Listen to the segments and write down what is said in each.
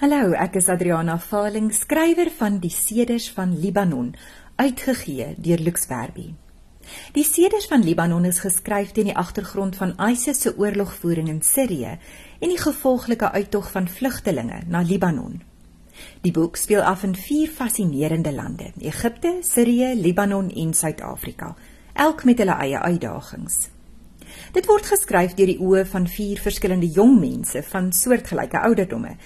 Hallo, ek is Adriana Valing, skrywer van Die Seders van Libanon, uitgegee deur Lux Werby. Die Seders van Libanon is geskryf teen die agtergrond van ISIS se oorlogvoering in Sirië en die gevolglike uittog van vlugtelinge na Libanon. Die boek speel af in vier fascinerende lande: Egipte, Sirië, Libanon en Suid-Afrika, elk met hulle eie uitdagings. Dit word geskryf deur die oë van vier verskillende jong mense van soortgelyke ouderdomme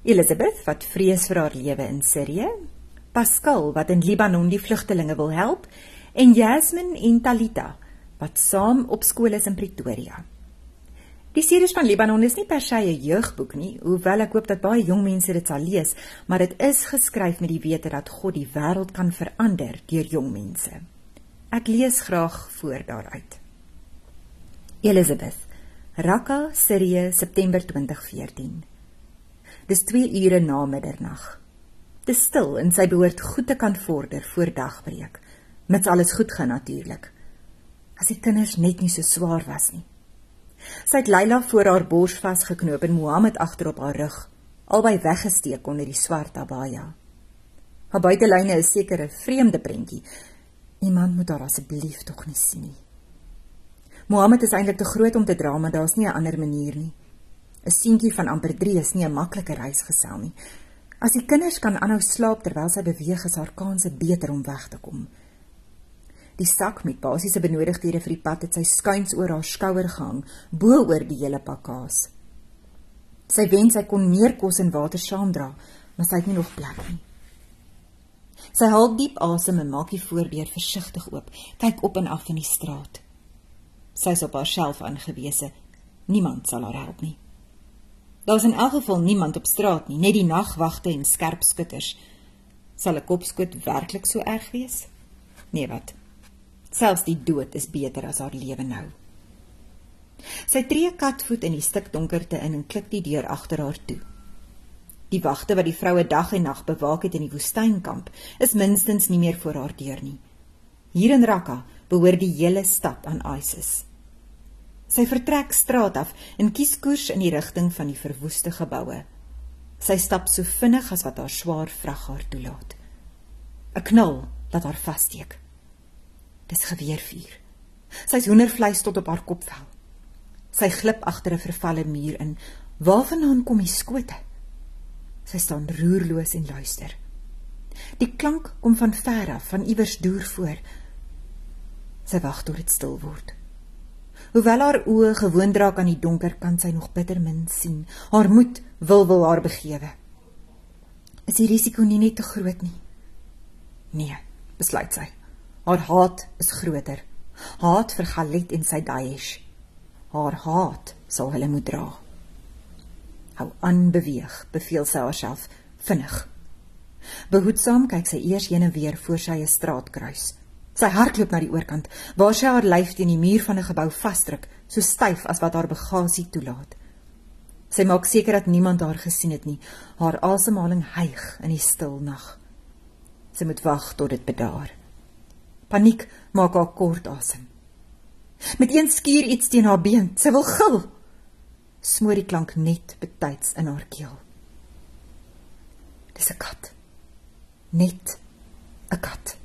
Elizabeth wat vrees vir haar lewe in Sirië, Pascal wat in Libanon die vlugtelinge wil help en Jasmine en Talita wat saam op skool is in Pretoria. Die series van Libanon is nie per se 'n jeugboek nie, hoewel ek hoop dat baie jong mense dit sal lees, maar dit is geskryf met die wete dat God die wêreld kan verander deur jong mense. Ek lees graag voor daaruit. Elizabeth, Raqqa, Sirië, September 2014. Dis 2 ure na middernag. Dis stil en sy behoort goed te kan vorder voor dagbreek. Mits alles goed gaan natuurlik. As die kinders net nie so swaar was nie. Sy het Leila voor haar bors vasgeknoop en Mohammed agter op haar rug, albei weggesteek onder die swart abaya. Haar buitelyne is seker 'n vreemde prentjie. Iemand moet haar asseblief tog nie sien nie. Mohammed is eintlik te groot om te dra, maar daar's nie 'n ander manier nie. 'n seentjie van amper 3 is nie 'n maklike reisgesel nie. As die kinders kan aanhou slaap terwyl sy beweeg, is haar kanse beter om weg te kom. Die sak met basiese benodigdhede vir die pad het sy skuins oor haar skouer gehang, bo oor die hele pakkaas. Sy wens sy kon meer kos en water saamdra, maar sy het nie nog plek nie. Sy haal diep asem en maak die voordeur versigtig oop, kyk op en af in die straat. Sy is op haarself aangewese. Niemand sal haar help nie. Daar's in elk geval niemand op straat nie, net die nagwagte en skerp skutters. Sal 'n kopskoot werklik so erg wees? Nee, wat? Selfs die dood is beter as haar lewe nou. Sy tree katvoet in die stikdonkerte in en klik die deur agter haar toe. Die wagte wat die vroue dag en nag bewaak het in die woestynkamp, is minstens nie meer voor haar deur nie. Hier in Raqqa behoort die hele stad aan ISIS. Sy vertrek straat af en kies koers in die rigting van die verwoeste geboue. Sy stap so vinnig as wat haar swaar vrag haar toelaat. 'n Knal laat haar vassteek. Dis geweervuur. Sy's hoendervleis tot op haar kopvel. Sy glip agter 'n vervalle muur in. Waarvandaan kom die skote? Sy staan roerloos en luister. Die klank kom van ver af, van iewers deur voor. Sy wag tot dit stil word. Hoewel haar oë gewoond raak aan die donker, kan sy nog bitter min sien. Haar moed wil wil haar begewe. Is die risiko nie net te groot nie? Nee, besluit sy. Haar haat is groter. Haat vir Galit en sy Daesh. Haar haat sal hulle moet dra. Hou aan beweeg, beveel sy haarself vinnig. Behoedsaam kyk sy eers heen en weer voor sy 'n straat kruis. Sy hardloop na die oorkant, waar sy haar lyf teen die muur van 'n gebou vasdruk, so styf as wat haar bagasie toelaat. Sy maak seker dat niemand haar gesien het nie. Haar asemhaling hyg in die stil nag. Sy moet wag tot dit bedaar. Paniek maak haar kort asem. Met een skuur iets teen haar been. Sy wil gil. Smoor die klank net betyds in haar keel. Dis 'n kat. Net 'n kat.